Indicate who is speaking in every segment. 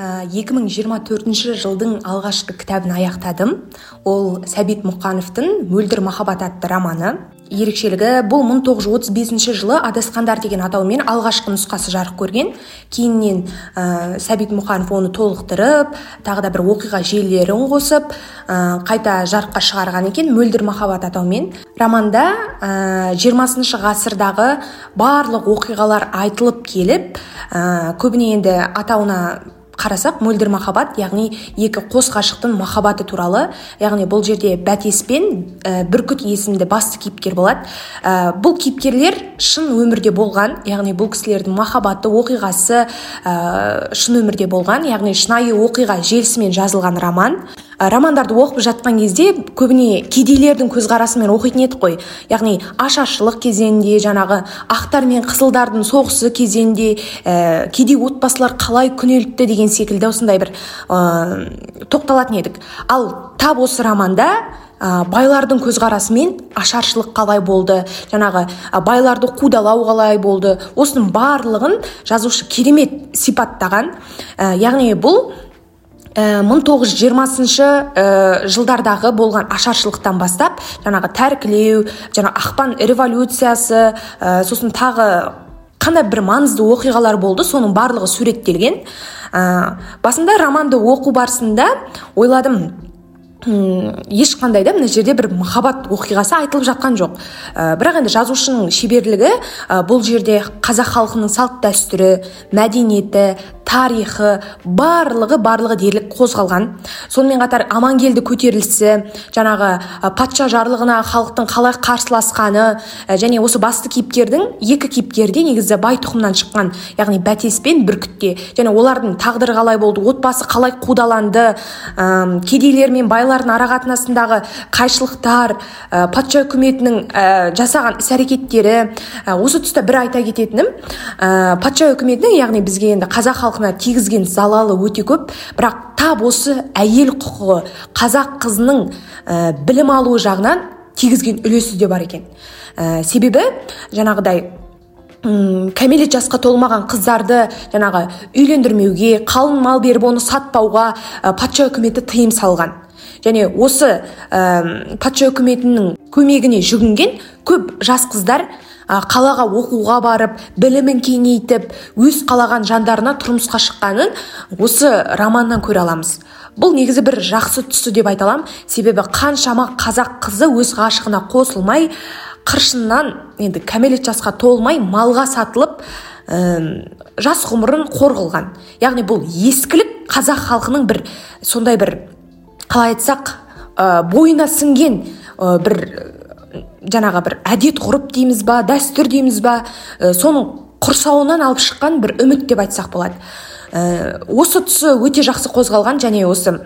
Speaker 1: 2024 жылдың алғашқы кітабын аяқтадым. Ол сәбит мұқановтың мөлдір махаббат атты романы. Ерекшелігі бұл 1935 жылы адасқандар деген атаумен алғашқы нұсқасы жарық көрген. Кейіннен ә, сәбит мұқанов оны толықтырып тағы да бір оқиға желілерін қосып ә, қайта жарыққа шығарған екен мөлдір махаббат атаумен. Романда ә, 20 ғасырдағы барлық оқиғалар айтылып келіп ә, көбіне енді атауына қарасақ мөлдір махаббат яғни екі қос ғашықтың махаббаты туралы яғни бұл жерде бәтес пен ә, бүркіт есімді басты кейіпкер болады. Ә, бұл кейіпкерлер шын өмірде болған яғни бұл кісілердің махаббаты оқиғасы ә, шын өмірде болған яғни шынайы оқиға желісімен жазылған роман. Романдарды оқып жатқан кезде көбіне кедейлердің көзқарасымен оқитын едік қой. Яғни ашаршылық кезеңінде жаңағы ақтар мен қызылдардың соғысы кезеңінде ә, кедей отбасылар қалай күнелтті деген секілді осындай бір ә, тоқталатын едік. Ал тап осы романда ә, байлардың көзқарасымен ашаршылық қалай болды жаңағы ә, байларды қудалау қалай болды осының барлығын жазушы керемет сипаттаған. Ә, яғни бұл 1920 ә, жылдардағы болған ашаршылықтан бастап жаңағы тәркілеу жаңа ақпан революциясы ә, сосын тағы қандай бір маңызды оқиғалар болды соның барлығы суреттелген. Ә, басында романды оқу барысында ойладым ешқандай да мына жерде бір махаббат оқиғасы айтылып жатқан жоқ. Ә, бірақ енді жазушының шеберлігі ә, бұл жерде қазақ халқының салт дәстүрі мәдениеті тарихы барлығы барлығы дерлік қозғалған. Сонымен қатар амангелді көтерілісі жаңағы патша жарлығына халықтың қалай қарсыласқаны және осы басты кейіпкердің екі кейіпкері де негізі бай тұқымнан шыққан яғни бәтес пен бүркітте. Және олардың тағдыры қалай болды отбасы қалай қудаланды ә, кедейлер мен байлардың арақатынасындағы қайшылықтар ә, патша үкіметінің ә, жасаған іс әрекеттері ә, осы тұста бір айта кететінім. Ә, патша үкіметінің яғни бізге енді қазақ халқы халқына тигізген залалы өте көп. Бірақ тап осы әйел құқығы қазақ қызының ә, білім алуы жағынан тигізген үлесі де бар екен. Ә, себебі жаңағыдай кәмелет жасқа толмаған қыздарды жаңағы үйлендірмеуге қалың мал беріп оны сатпауға ә, патша үкіметі тыйым салған. Және осы ә, патша үкіметінің көмегіне жүгінген көп жас қыздар қалаға оқуға барып білімін кеңейтіп өз қалаған жандарына тұрмысқа шыққанын осы романнан көре аламыз. Бұл негізі бір жақсы тұсы деп айта аламын. Себебі қаншама қазақ қызы өз ғашығына қосылмай қыршыннан енді кәмелет жасқа толмай малға сатылып ә, жас ғұмырын қор қылған. Яғни бұл ескілік қазақ халқының бір сондай бір қалай айтсақ ә, бойына сіңген ә, бір жаңағы бір әдет ғұрып дейміз ба дәстүр дейміз ба ә, соның құрсауынан алып шыққан бір үміт деп айтсақ болады. Ә, осы тұсы өте жақсы қозғалған және осы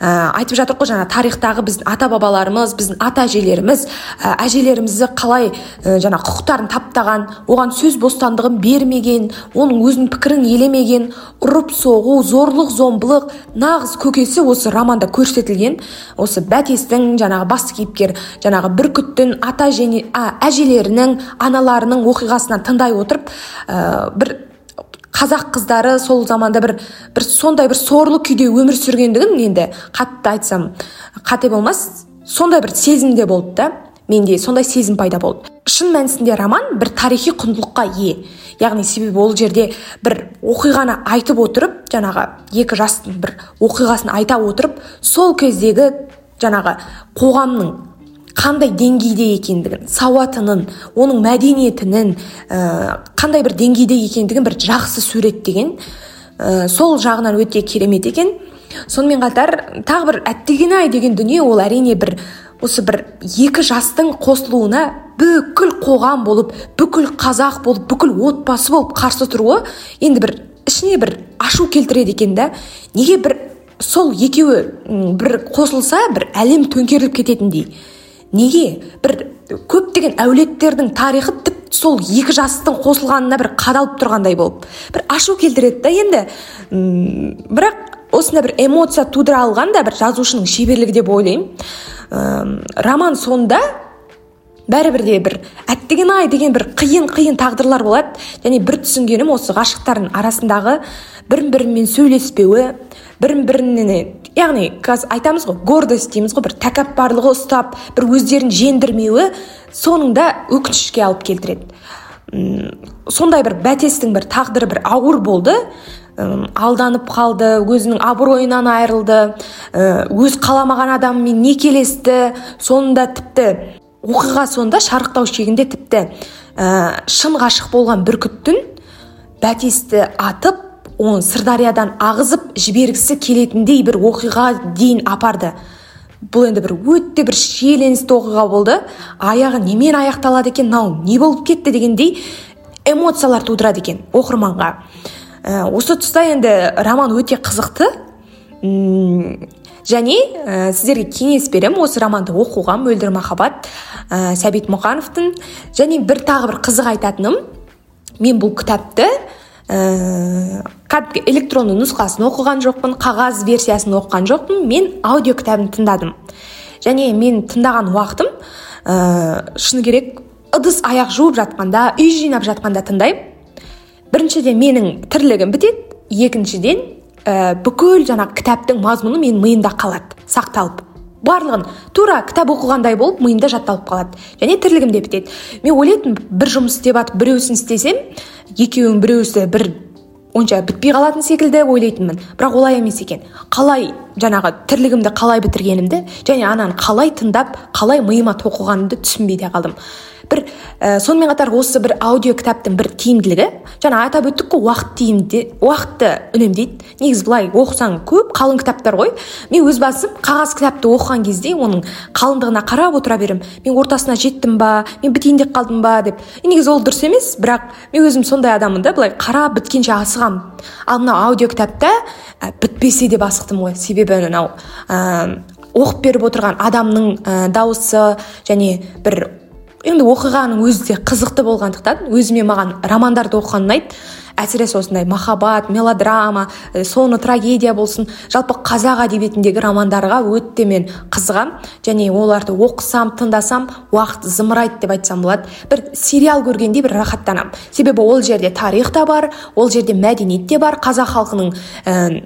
Speaker 1: ә, айтып жатыр ғой жаңа тарихтағы біздің ата бабаларымыз біздің ата әжелеріміз ә, әжелерімізді қалай ә, жаңа құқықтарын таптаған оған сөз бостандығын бермеген оның өзінің пікірін елемеген ұрып соғу зорлық зомбылық нағыз көкесі осы романда көрсетілген. Осы бәтестің жаңағы басты кейіпкер жаңағы бүркіттің ата және ә, әжелерінің аналарының оқиғасынан тыңдай отырып ә, бір қазақ қыздары сол заманда бір бір сондай бір сорлы күйде өмір сүргендігін енді қатты айтсам қате болмас сондай бір сезімде болды да менде сондай сезім пайда болды. Шын мәнісінде роман бір тарихи құндылыққа ие. Яғни себебі ол жерде бір оқиғаны айтып отырып жаңағы екі жастың бір оқиғасын айта отырып сол кездегі жаңағы қоғамның қандай деңгейде екендігін сауатының оның мәдениетінің ә, қандай бір деңгейде екендігін бір жақсы суреттеген ә, сол жағынан өте керемет екен. Сонымен қатар тағы бір әттеген ай деген дүние ол әрине бір осы бір екі жастың қосылуына бүкіл қоғам болып бүкіл қазақ болып бүкіл отбасы болып қарсы тұруы енді бір ішіне бір ашу келтіреді екен да неге бір сол екеуі бір қосылса бір әлем төңкеріліп кететіндей. Неге? бір көптеген әулеттердің тарихы тіпті сол екі жастың қосылғанына бір қадалып тұрғандай болып. бір ашу келтіреді да енді. М бірақ осындай бір эмоция тудыра алған да бір жазушының шеберлігі деп ойлаймын. Роман соңында бәрібір де бір әттеген ай деген бір қиын қиын тағдырлар болады. Және бір түсінгенім осы ғашықтардың арасындағы бірін бірімен сөйлеспеуі бірін біріне яғни қазір айтамыз ғой гордость дейміз ғой бір тәкаппарлығы ұстап бір өздерін жеңдірмеуі соңында өкінішке алып келтіреді. Сондай бір бәтестің бір тағдыры бір ауыр болды. Алданып қалды өзінің абыройынан айырылды өз қаламаған адаммен некелесті соңында тіпті оқиға соңында шарықтау шегінде тіпті шын ғашық болған бүркіттің бәтесті атып оны сырдариядан ағызып жібергісі келетіндей бір оқиға дейін апарды. Бұл енді бір өте бір шиеленісті оқиға болды. Аяғы немен аяқталады екен мынау не болып кетті дегендей эмоциялар тудырады екен оқырманға. Ә, осы тұста енді роман өте қызықты. Және ә, сіздерге кеңес беремін. Осы романды оқуға мөлдір махаббат ә, сәбит мұқановтың және бір тағы бір қызық айтатыным. Мен бұл кітапты ә, кәдімгі электронды нұсқасын оқыған жоқпын қағаз версиясын оқыған жоқпын мен аудио кітабын тыңдадым. Және мен тыңдаған уақытым ә, шыны керек ыдыс аяқ жуып жатқанда үй жинап жатқанда тыңдаймын. Біріншіден менің тірлігім бітеді екіншіден ә, бүкіл жаңағы кітаптың мазмұны менің миымда қалады сақталып. Барлығын тура кітап оқығандай болып миымда жатталып қалады. Және тірлігім де бітеді. Мен ойлайтынмын бір жұмыс істеп жатып біреусін істесем екеуінің біреусі бір онша бітпей қалатын секілді ойлайтынмын. Бірақ олай емес екен. Қалай жаңағы тірлігімді қалай бітіргенімді және ананы қалай тыңдап қалай миыма тоқығанымды түсінбей де қалдым. Бір ә, сонымен қатар осы бір аудио кітаптың бір тиімділігі жаңа атап өттік қой уақыт тиімді уақытты үнемдейді. Негізі былай оқысаң көп қалың кітаптар ғой. Мен өз басым қағаз кітапты оқыған кезде оның қалыңдығына қарап отыра беремін мен ортасына жеттім ба мен бітейін деп қалдым ба деп. Негізі ол дұрыс емес бірақ мен өзім сондай адаммын да былай қарап біткенше асығамын ал мына аудио кітапта ә, бітпесе деп асықтым ғой. Себебі мынау ә, оқып беріп отырған адамның ә, дауысы және бір енді оқиғаның өзі де қызықты болғандықтан өзіме маған романдарды оқыған ұнайды. Әсіресе осындай махаббат мелодрама ә, соңы трагедия болсын жалпы қазақ әдебиетіндегі романдарға өте мен қызығам. Және оларды оқысам тыңдасам уақыт зымырайды деп айтсам болады. бір сериал көргендей бір рахаттанамын себебі ол жерде тарих та бар ол жерде мәдениет те бар қазақ халқының ә,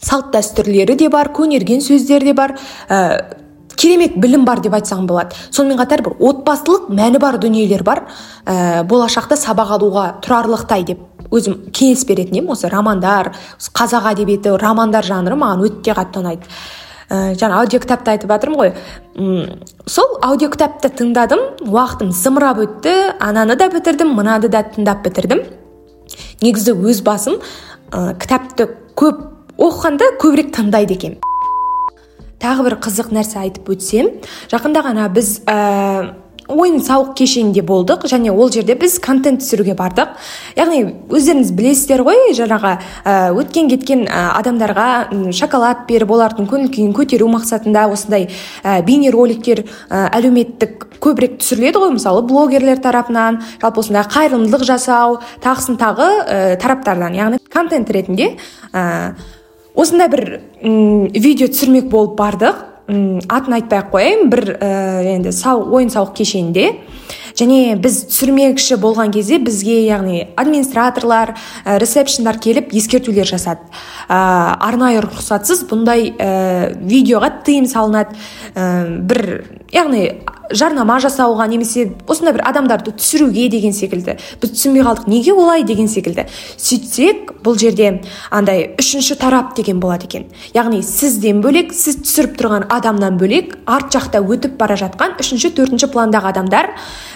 Speaker 1: салт дәстүрлері де бар көнерген сөздер де бар. Ә, керемет білім бар деп айтсам болады. Сонымен қатар бір отбасылық мәні бар дүниелер бар. Ә, болашақта сабақ алуға тұрарлықтай деп өзім кеңес беретін едім. Осы романдар қазақ әдебиеті романдар жанры маған өте қатты ұнайды. Ә, жаңа аудио кітапты айтып жатырмын ғой. Үм, сол аудио кітапты тыңдадым уақытым зымырап өтті. Ананы да бітірдім мынаны да тыңдап бітірдім. Негізі өз басым ә, кітапты көп оқығанда көбірек тыңдайды екенмін. Тағы бір қызық нәрсе айтып өтсем жақында ғана біз ә, ойын сауық кешенінде болдық және ол жерде біз контент түсіруге бардық. Яғни өздеріңіз білесіздер ғой жаңағы ә, өткен кеткен ә, адамдарға шоколад беріп олардың көңіл күйін көтеру мақсатында осындай ә, бейнероликтер ә, әлеуметтік көбірек түсіріледі ғой мысалы блогерлер тарапынан жалпы осындай қайырымдылық жасау тағысын тағы ә, тараптардан яғни контент ретінде осындай бір видео түсірмек болып бардық. Атын айтпай ақ қояйын. Бір ә, енді сау, ойын сауық кешенінде. Және біз түсірмекші болған кезде бізге яғни администраторлар ә, ресепшндар келіп ескертулер жасады. Ә, арнайы рұқсатсыз бұндай ә, видеоға тыйым салынады. Ә, бір яғни жарнама жасауға немесе осындай бір адамдарды түсіруге деген секілді біз түсінбей қалдық. Неге олай деген секілді. Сөйтсек бұл жерде андай үшінші тарап деген болады екен. Яғни сізден бөлек сіз түсіріп тұрған адамнан бөлек арт жақта өтіп бара жатқан үшінші төртінші пландағы адамдар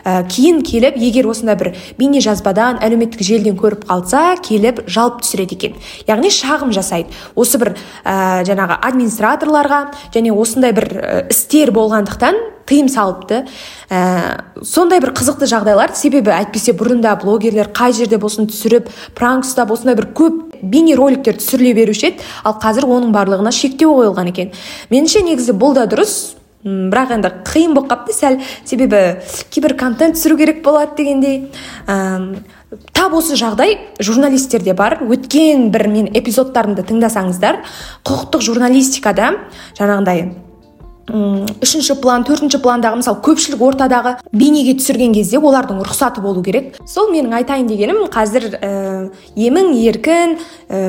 Speaker 1: ә, кейін келіп егер осындай бір бейнежазбадан әлеуметтік желіден көріп қалса келіп жалып түсіреді екен. Яғни шағым жасайды. Осы бір ә, жаңағы администраторларға және осындай бір ә, істер болғандықтан тыйым салыпты. Ә, сондай бір қызықты жағдайлар. Себебі әйтпесе бұрында блогерлер қай жерде болсын түсіріп пранк ұстап осындай бір көп бейнероликтер түсіріле беруші еді. Ал қазір оның барлығына шектеу қойылған екен. Меніңше негізі бұл да дұрыс. Бірақ енді қиын болып қалыпты. Сәл себебі кейбір контент түсіру керек болады дегендей. Ә, тап осы жағдай журналистерде бар. Өткен бір мен эпизодтарымды тыңдасаңыздар құқықтық журналистикада жаңағындай үшінші план төртінші пландағы мысалы көпшілік ортадағы бейнеге түсірген кезде олардың рұқсаты болу керек. Сол менің айтайын дегенім қазір ә, емін еркін ә,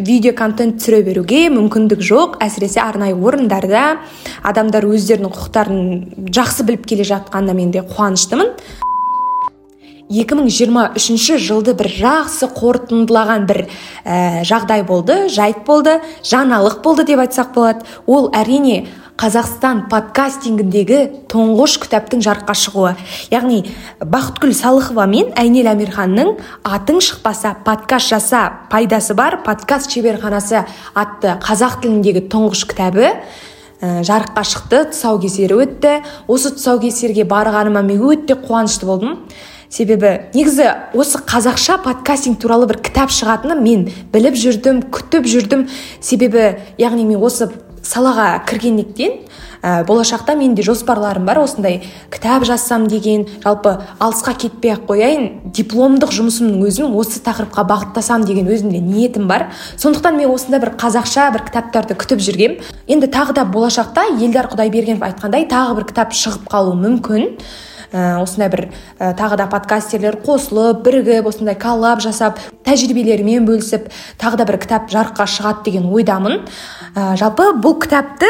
Speaker 1: видео контент түсіре беруге мүмкіндік жоқ. Әсіресе арнайы орындарда адамдар өздерінің құқықтарын жақсы біліп келе жатқанына мен де қуаныштымын. 2023 жылды бір жақсы қорытындылаған бір ә, жағдай болды жайт болды жаңалық болды деп айтсақ болады. Ол әрине қазақстан подкастингіндегі тұңғыш кітаптың жарыққа шығуы. Яғни бақытгүл салықова мен әйнел әмірханның атың шықпаса подкаст жаса пайдасы бар подкаст шеберханасы атты қазақ тіліндегі тұңғыш кітабы ә, жарыққа шықты тұсаукесері өтті. Осы тұсаукесерге барғаныма мен өте қуанышты болдым. Себебі негізі осы қазақша подкастинг туралы бір кітап шығатынын мен біліп жүрдім күтіп жүрдім. Себебі яғни мен осы салаға кіргендіктен ә, болашақта менде жоспарларым бар осындай кітап жазсам деген жалпы алысқа кетпей ақ қояйын дипломдық жұмысымның өзін осы тақырыпқа бағыттасам деген өзімде ниетім бар. Сондықтан мен осындай бір қазақша бір кітаптарды күтіп жүргем. Енді тағы да болашақта елдар құдайбергенов айтқандай тағы бір кітап шығып қалуы мүмкін. Осындай бір ә, тағы да подкастерлер қосылып бірігіп осындай коллаб жасап тәжірибелерімен бөлісіп тағы да бір кітап жарыққа шығады деген ойдамын. Ә, жалпы бұл кітапты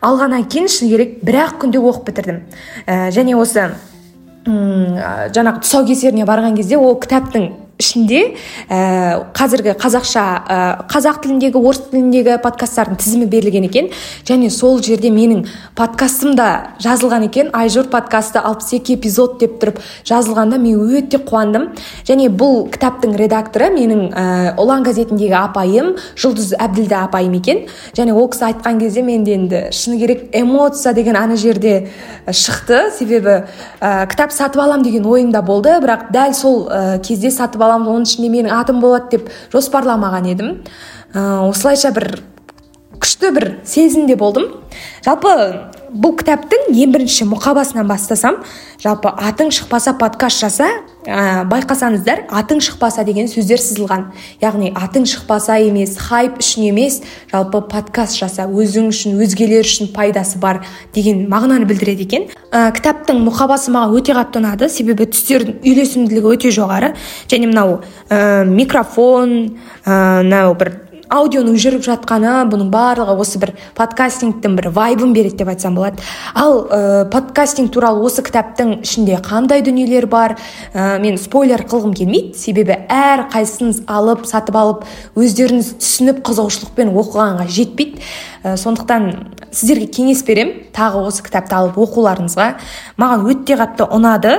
Speaker 1: алғаннан кейін шыны керек бір ақ күнде оқып бітірдім. Ә, және осы жаңағы тұсаукесеріне барған кезде ол кітаптың ішінде ә, қазіргі қазақша ә, қазақ тіліндегі орыс тіліндегі подкасттардың тізімі берілген екен. Және сол жерде менің подкастым да жазылған екен. Айжур подкасты 62 эпизод деп тұрып жазылғанда мен өте қуандым. Және бұл кітаптың редакторы менің ә, ұлан газетіндегі апайым жұлдыз әбділда апайым екен. Және ол кісі айтқан кезде менде енді шыны керек эмоция деген ана жерде шықты. Себебі ә, кітап сатып алам деген ойымда болды. Бірақ дәл сол ә, кезде сатып аламын оның ішінде менің атым болады деп жоспарламаған едім. Ә, осылайша бір күшті бір сезімде болдым. Жалпы бұл кітаптың ең бірінші мұқабасынан бастасам жалпы атың шықпаса подкаст жаса ә, байқасаңыздар атың шықпаса деген сөздер сызылған. Яғни атың шықпаса емес хайп үшін емес жалпы подкаст жаса өзің үшін өзгелер үшін пайдасы бар деген мағынаны білдіреді екен. Ә, кітаптың мұқабасы маған өте қатты ұнады себебі түстердің үйлесімділігі өте жоғары. Және мынау ә, микрофон мынау бір аудионың жүріп жатқаны бұның барлығы осы бір подкастингтің бір вайбын береді деп айтсам болады. Ал ә, подкастинг туралы осы кітаптың ішінде қандай дүниелер бар? Ә, мен спойлер қылғым келмейді. Себебі әр қайсыңыз алып сатып алып өздеріңіз түсініп қызығушылықпен оқығанға жетпейді. Ә, сондықтан сіздерге кеңес берем тағы осы кітапты алып оқуларыңызға. Маған өте қатты ұнады.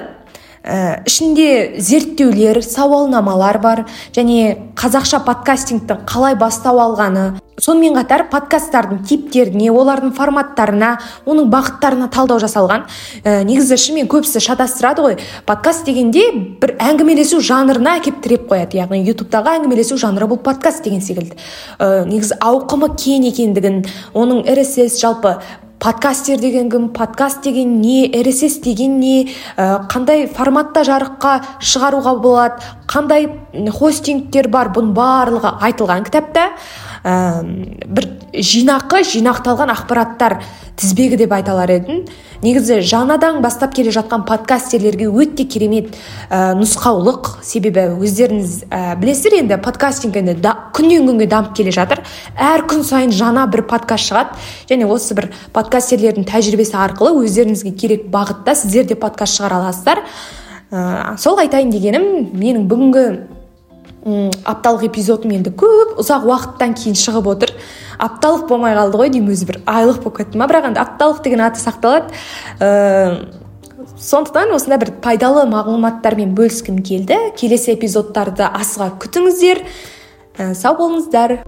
Speaker 1: Ә, ішінде зерттеулер сауалнамалар бар және қазақша подкастингтің қалай бастау алғаны. Сонымен қатар подкасттардың типтеріне олардың форматтарына оның бағыттарына талдау жасалған. Ә, негізі шынымен көбісі шатастырады ғой. Подкаст дегенде бір әңгімелесу жанрына әкеп тіреп қояды. Яғни ютубтағы әңгімелесу жанры бұл подкаст деген секілді. Ә, негізі ауқымы кең екендігін оның рсс жалпы подкастер деген кім подкаст деген не рсс деген не ә, қандай форматта жарыққа шығаруға болады қандай хостингтер бар бұның барлығы айтылған кітапта. Ә, бір жинақы жинақталған ақпараттар тізбегі деп айта алар едім. Негізі жаңадан бастап келе жатқан подкастерлерге өте керемет ә, нұсқаулық себебі өздеріңіз ә, білесіздер енді подкастинг енді да, күннен күнге дамып келе жатыр. Әр күн сайын жаңа бір подкаст шығады. Және осы бір подкастерлердің тәжірибесі арқылы өздеріңізге керек бағытта сіздер де подкаст шығара аласыздар. Ә, сол айтайын дегенім менің бүгінгі апталық эпизодым енді көп ұзақ уақыттан кейін шығып отыр. Апталық болмай қалды ғой деймін өзі бір айлық болып кетті ма? Бірақ енді апталық деген аты сақталады. Ә, сондықтан осындай бір пайдалы мағлұматтармен бөліскім келді. Келесі эпизодтарды асыға күтіңіздер. Ә, сау болыңыздар.